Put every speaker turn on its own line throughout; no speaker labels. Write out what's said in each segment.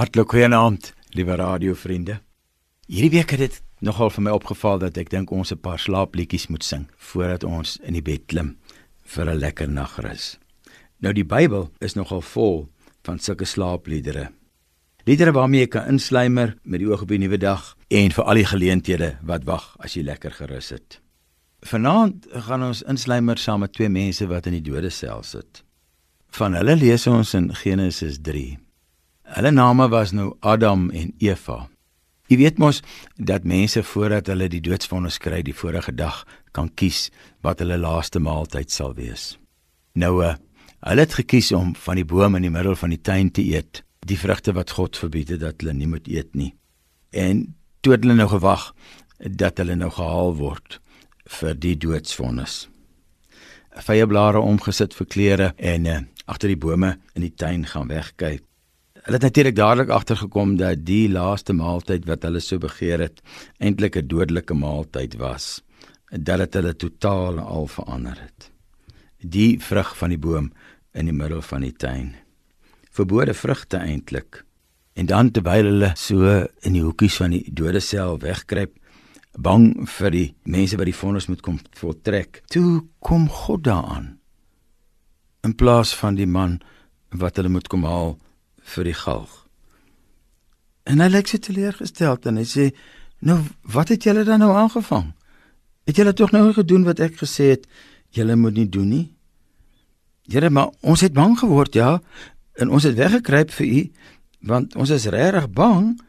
Hartlik goeienaand, liewe radiovriende. Hierdie week het dit nogal vir my opgeval dat ek dink ons 'n paar slaapliedjies moet sing voordat ons in die bed klim vir 'n lekker nagrus. Nou die Bybel is nogal vol van sulke slaapliedere. Liedere waarmee jy kan insluimer met die oog op die nuwe dag en vir al die geleenthede wat wag as jy lekker gerus het. Vanaand gaan ons insluimer saam met twee mense wat in die dodesel sit. Van hulle lees ons in Genesis 3. Hulle name was nou Adam en Eva. Jy weet mos dat mense voordat hulle die doodsvonnis kry die vorige dag kan kies wat hulle laaste maaltyd sal wees. Nou uh, hulle het gekies om van die boom in die middel van die tuin te eet, die vrugte wat God verbied het dat hulle nie moet eet nie. En toe het hulle nou gewag dat hulle nou gehaal word vir die doodsvonnis. Vye blare omgesit vir klere en uh, agter die bome in die tuin gaan wegkyk. Hulle het natuurlik dadelik agtergekom dat die laaste maaltyd wat hulle so begeer het, eintlik 'n dodelike maaltyd was. Dat dit hulle totaal al verander het. Die vrug van die boom in die middel van die tuin. Verbode vrugte eintlik. En dan terwyl hulle so in die hoekies van die dode sel wegkruip, bang vir die mense wat die vonnis moet kom voltrek. Toe kom God daaraan. In plaas van die man wat hulle moet kom haal vir die galg. En hy lyk so teleurgesteld en hy sê: "Nou, wat het julle dan nou aangevang? Het julle tog nou gedoen wat ek gesê het julle moet nie doen nie?" Here, maar ons het bang geword, ja, en ons het weggekruip vir u want ons is regtig bang.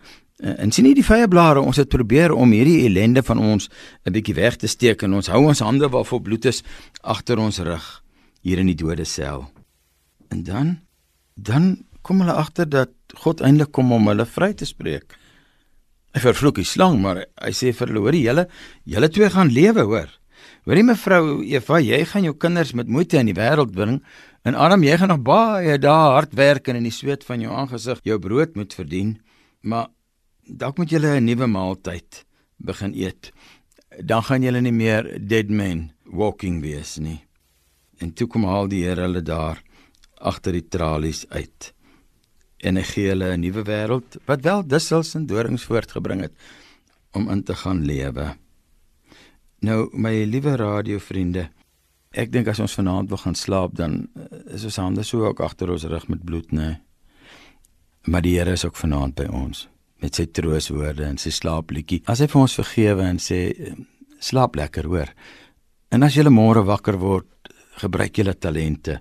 En sien nie die vye blare, ons het probeer om hierdie ellende van ons 'n bietjie weg te steek en ons hou ons hande waarvoor bloed is agter ons rug hier in die dode sel. En dan dan kom hulle agter dat God eintlik kom om hulle vry te spreek. Hy vervloek die slang, maar hy sê vir hulle: "Hoerie, julle julle twee gaan lewe, hoor. Hoorie mevrou Eva, jy gaan jou kinders met moeite in die wêreld bring en Adam, jy gaan nog baie dae hard werk en in die sweet van jou aangesig jou brood moet verdien, maar dalk moet julle 'n nuwe maaltyd begin eet. Dan gaan julle nie meer dead men walking wees nie." En toe kom al die Here hulle daar agter die tralies uit en hy gee hulle 'n nuwe wêreld wat wel dussels en dorings voortgebring het om in te gaan lewe. Nou my liewe radiovriende, ek dink as ons vanaand wil gaan slaap dan eh, is ons hande so ook agter ons rug met bloed, nê. Nee. Maar die Here is ook vanaand by ons met sy trooswoorde en sy slaapliedjie. As hy vir ons vergewe en sê slaap lekker, hoor. En as jy môre wakker word, gebruik julle talente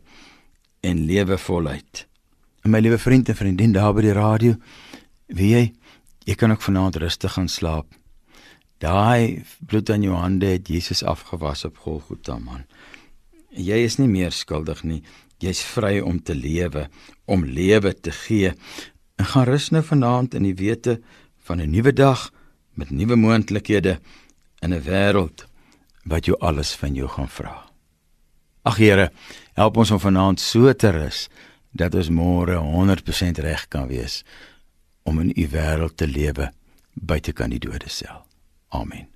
en lewe voluit. En my liewe vriend en vriendin daar by die radio, wie jy, jy kan ook vanaand rustig gaan slaap. Daai bloed aan jou hande het Jesus afgewas op Golgotha man. Jy is nie meer skuldig nie. Jy's vry om te lewe, om lewe te gee. En gaan rus nou vanaand in die wete van 'n nuwe dag met nuwe moontlikhede in 'n wêreld wat jou alles van jou gaan vra. Ag Here, help ons om vanaand so te rus dat ons môre 100% reg kan wees om in u wêreld te lewe buite kan die dode sel. Amen.